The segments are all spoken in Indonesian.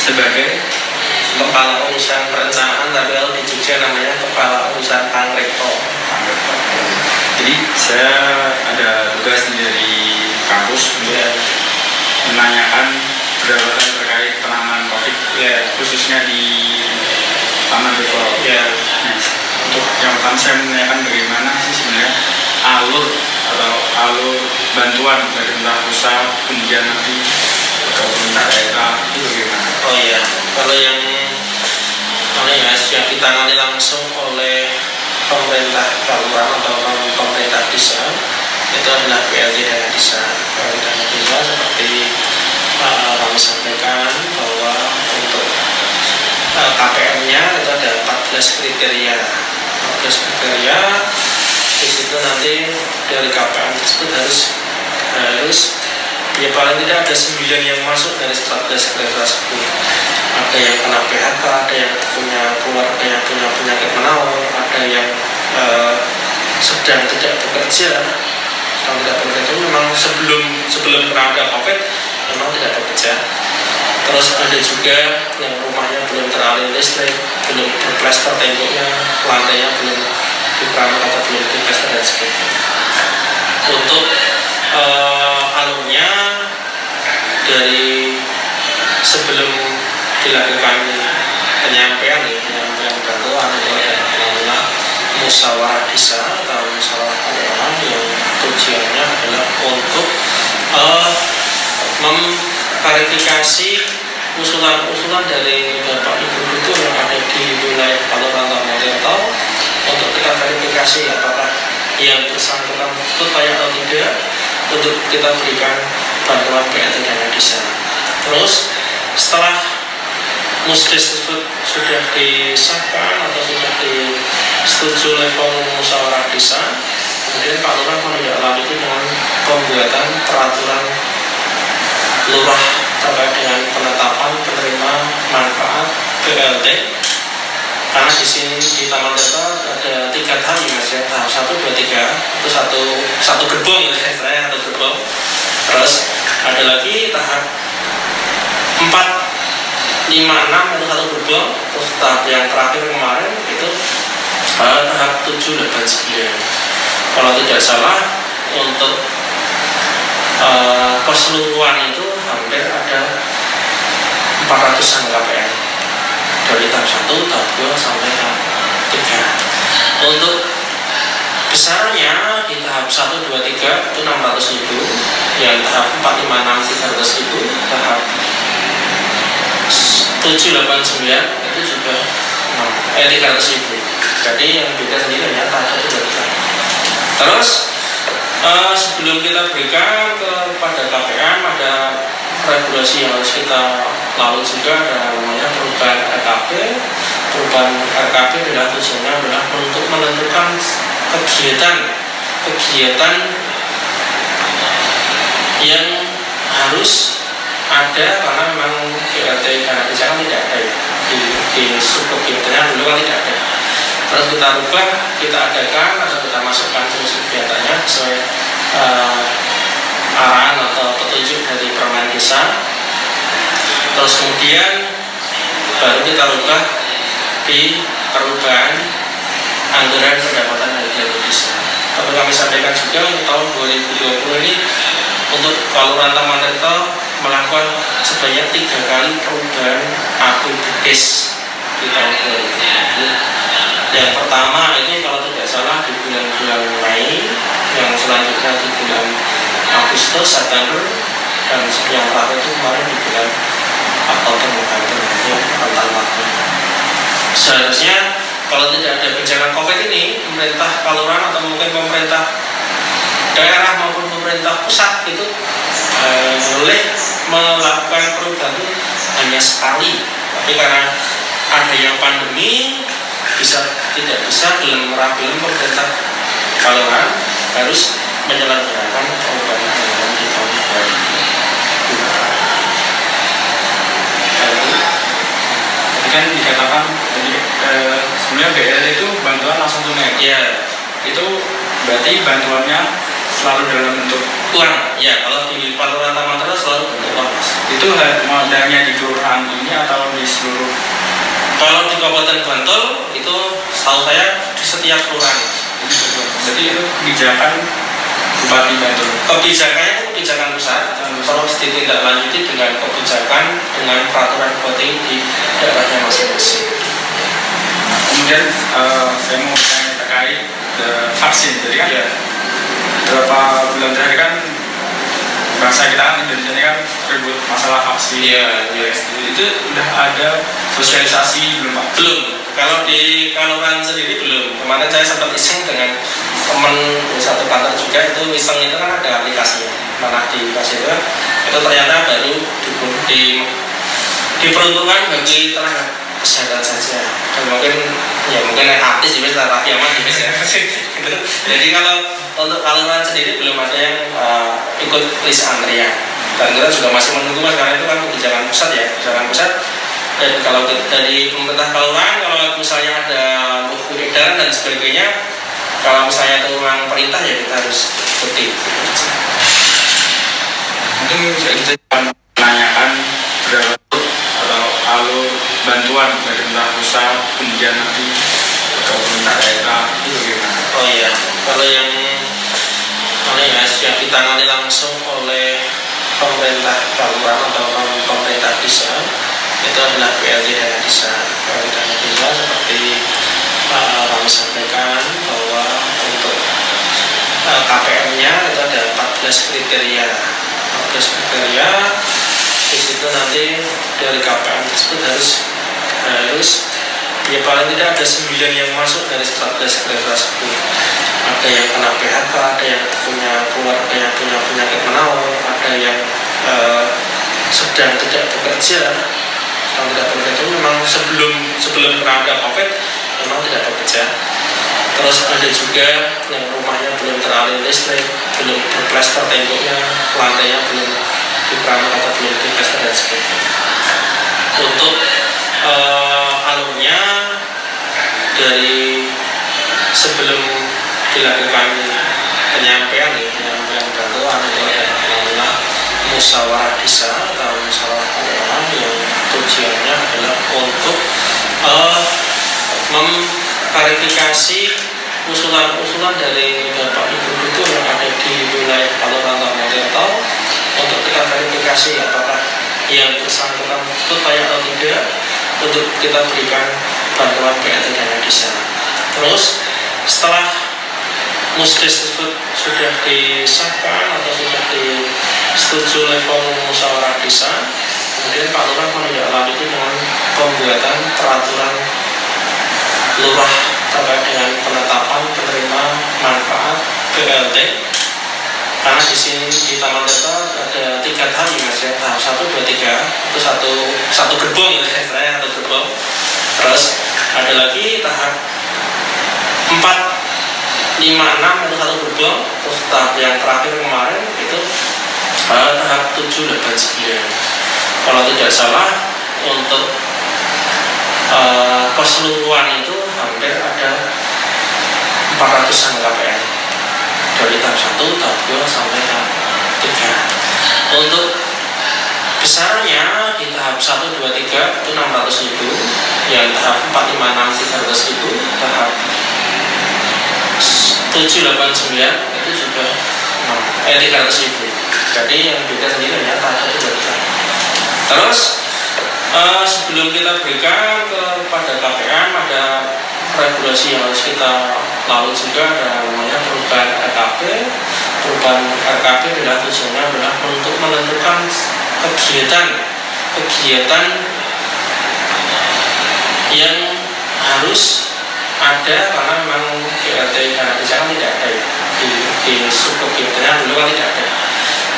sebagai kepala urusan perencanaan tapi kalau di Jogja namanya kepala urusan pangrekto jadi saya ada tugas dari kampus untuk ya menanyakan pendapatan terkait penanganan covid ya khususnya di Taman Beko. ya Nah, untuk yang pertama saya menanyakan bagaimana sih sebenarnya alur atau alur bantuan dari pemerintah pusat kemudian nanti pemerintah daerah itu bagaimana? oh iya kalau yang mana ya yang ditangani langsung oleh pemerintah kelurahan atau pemerintah desa itu adalah BLT dana desa BLT dana desa seperti uh, kami sampaikan bahwa untuk uh, KPM-nya itu ada 14 kriteria 14 kriteria di situ nanti dari KPM tersebut harus harus ya paling tidak ada 9 yang masuk dari 14 kriteria tersebut ada yang kena PHK, ada yang punya keluarga yang punya penyakit menaun, ada yang eh, sedang tidak bekerja, sedang tidak bekerja memang sebelum sebelum ada COVID memang tidak bekerja. Terus ada juga yang rumahnya belum teraliri listrik, belum berplester temboknya, lantainya belum diperamah atau belum diplester dan sebagainya. Untuk eh, alurnya dari sebelum dilakukan penyampaian ya, penyampaian ada namanya musyawarah desa atau musyawarah kelurahan yang tujuannya adalah untuk eh, memverifikasi usulan-usulan dari bapak ibu itu yang ada di wilayah Kelurahan Tamalito untuk kita verifikasi apakah yang bersangkutan layak atau tidak untuk kita berikan bantuan BLT dana desa. Terus setelah musdis tersebut sudah disahkan atau sudah disetujui level musyawarah desa, kemudian Pak Lurah menindaklanjuti dengan pembuatan peraturan lurah terkait dengan penetapan penerima manfaat BLT karena di sini di Taman Desa ada tiga tahap ya mas ya. Tahap satu dua tiga itu satu satu gerbong ya. Istilahnya satu gerbong. Terus ada lagi tahap empat lima enam itu satu gerbong terus tahap yang terakhir kemarin itu uh, tahap tujuh delapan sembilan kalau tidak salah untuk uh, keseluruhan itu hampir ada 400an KPM dari tahap 1, tahap 2 sampai tahap 3 untuk besarnya di tahap 1, 2, 3 itu 600 ribu yang tahap 4, 5, 6, 300 ribu tahap 7, 8, 9 itu juga eh, 300 ribu jadi yang beda sendiri hanya tahap 1, 2, 3 terus eh, sebelum kita berikan kepada KPM ada regulasi yang harus kita lalui juga ada namanya perubahan RKP perubahan RKP adalah tujuannya adalah untuk menentukan kegiatan kegiatan yang harus ada karena memang di sana tidak ada ya. di, di subkegiatannya dulu kan tidak ada. Terus kita rubah kita adakan atau kita masukkan jenis kegiatannya sesuai uh, arahan atau petunjuk dari permen desa. Terus kemudian baru kita rubah di perubahan anggaran pendapatan dari desa tapi kami sampaikan juga untuk tahun 2020 ini Taman Tirto melakukan sebanyak tiga kali perubahan APBDes di tahun 2020 yang pertama itu kalau tidak salah di bulan-bulan Mei yang selanjutnya di bulan Agustus, September dan yang terakhir itu kemarin di bulan Oktober November itu rentan waktu seharusnya kalau tidak ada bencana COVID ini pemerintah Kalurahan atau mungkin pemerintah daerah maupun pemerintah pusat itu eh, boleh melakukan perubahan hanya sekali tapi karena ada yang pandemi bisa tidak bisa belum belum pemerintah Kalurahan harus menyelenggarakan perubahan anggaran di tahun 2020. Tadi kan dikatakan jadi eh, sebenarnya BL itu bantuan langsung tunai. Ya, Itu berarti bantuannya selalu dalam bentuk uang ya kalau di Palura Taman Terus selalu bentuk uang mas itu modalnya di kelurahan ini atau di seluruh? Kalau di Kabupaten Bantul itu setahu saya di setiap kelurahan. Jadi itu kebijakan Bupati Bantul. Kebijakannya itu kebijakan pusat terus ditindaklanjuti dengan kebijakan dengan peraturan bupati di daerahnya masing-masing. Nah, kemudian uh, saya mau bertanya terkait ke vaksin. Jadi kan ya. beberapa bulan terakhir kan bangsa kita kan Indonesia ini kan ribut masalah vaksin. Ya, ya. itu udah ada sosialisasi belum pak? belum. Kalau di Kaluran sendiri belum. Kemarin saya sempat iseng dengan teman satu kantor juga itu iseng itu kan ada aplikasinya. Mana di aplikasi itu itu ternyata baru di, di diperuntukkan bagi tenaga kesehatan saja dan mungkin ya mungkin yang artis juga secara kiamat juga ya jadi kalau untuk kaluran sendiri belum ada yang uh, ikut list antrian. Dan kita juga masih menunggu mas karena itu kan kebijakan pusat ya kebijakan pusat. Dan kalau dari pemerintah kaluran kalau misalnya ada buku edaran dan sebagainya kalau misalnya itu memang perintah ya kita harus ikuti. Mungkin bisa kita menanyakan berapa bantuan dari pemerintah pusat kemudian nanti pemerintah daerah itu bagaimana? Oh iya, kalau yang mana ya yang ditangani langsung oleh pemerintah kabupaten atau pemerintah desa itu adalah PLT dana desa. PLT dana desa seperti uh, kami sampaikan bahwa untuk uh, KPM-nya itu ada 14 kriteria. 14 kriteria di situ nanti dari KPM tersebut harus harus ya paling tidak ada 9 yang masuk dari 14 kriteria tersebut ada yang kena PHK, ada yang punya keluarga yang punya penyakit menaun, ada yang uh, sedang tidak bekerja. Sedang tidak bekerja memang sebelum sebelum kena ada COVID memang tidak bekerja. Terus ada juga yang rumahnya belum teraliri listrik belum berplester temboknya lantainya belum diperamah atau belum diplester dan sebagainya. Untuk uh, alurnya dari sebelum dilakukan penyampaian ya, penyampaian bantuan itu ada namanya musyawarah desa atau musyawarah kelurahan yang tujuannya adalah untuk uh, memverifikasi usulan-usulan dari bapak ibu itu yang ada di wilayah Palembang Mojokerto untuk kita verifikasi apakah yang bersangkutan itu atau untuk kita berikan bantuan PLT dana desa. Terus setelah musdis tersebut sudah disahkan atau sudah disetujui level musyawarah desa, kemudian Pak Lurah menindaklanjuti dengan pembuatan peraturan lurah terkait dengan penetapan penerima manfaat BLT karena di sini di Taman Tirta ada tiga tahap mas ya. Tahap satu dua tiga itu satu satu gerbong ya istilahnya satu gerbong. Terus ada lagi tahap empat lima enam itu satu gerbong. Terus tahap yang terakhir kemarin itu uh, tahap tujuh delapan sembilan. Kalau tidak salah untuk uh, keseluruhan itu hampir ada 400an KPM dari tahap 1, tahap 2 sampai tahap 3 untuk besarnya di tahap 1, 2, 3 itu 600 ribu. Yang tahap 4, 5, 6, 300 ribu. Tahap 7, 8, 9 itu juga eh, 300 ribu. Jadi yang beda sendiri hanya tahap 1, 2, 3 terus uh, sebelum kita berikan kepada regulasi yang harus kita lalui juga ada namanya perubahan RKP perubahan RKP adalah tujuannya adalah untuk menentukan kegiatan kegiatan yang harus ada karena memang BLT karena di sana tidak ada ya. Di, di subkegiatannya dulu kan tidak ada.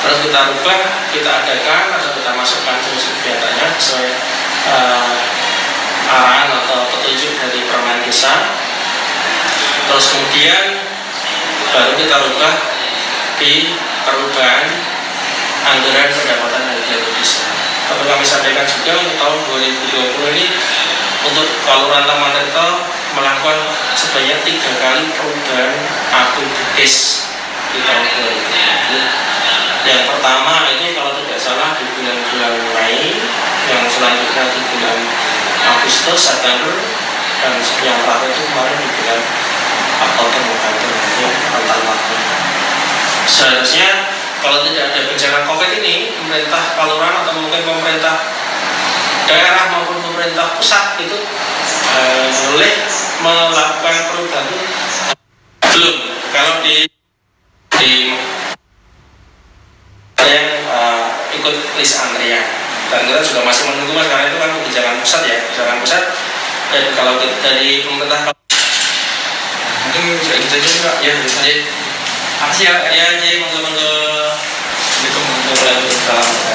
Terus kita rubah kita adakan atau kita masukkan jenis kegiatannya sesuai uh, arahan atau petunjuk dari permen desa terus kemudian baru kita rubah di perubahan anggaran pendapatan dari desa tapi kami sampaikan juga untuk tahun 2020 ini untuk Kelurahan Taman Tirto melakukan sebanyak tiga kali perubahan APBDes di tahun 2020 yang pertama itu kalau tidak salah di bulan-bulan Mei yang selanjutnya di bulan Agustus, September dan yang terakhir itu kemarin di bulan Oktober itu antar waktu? Seharusnya kalau tidak ada bencana COVID ini pemerintah Kalurahan atau mungkin pemerintah daerah maupun pemerintah pusat itu eh, boleh melakukan perubahan belum. Kalau di di yang uh, ikut list kita juga masih menunggu mas karena itu kan kebijakan pusat ya kebijakan pusat. Dan kalau kita- dari pemerintah mungkin bisa aja Pak. ya bisa. Aja makasih ya ya jadi monggo monggo. Assalamualaikum lanjut salam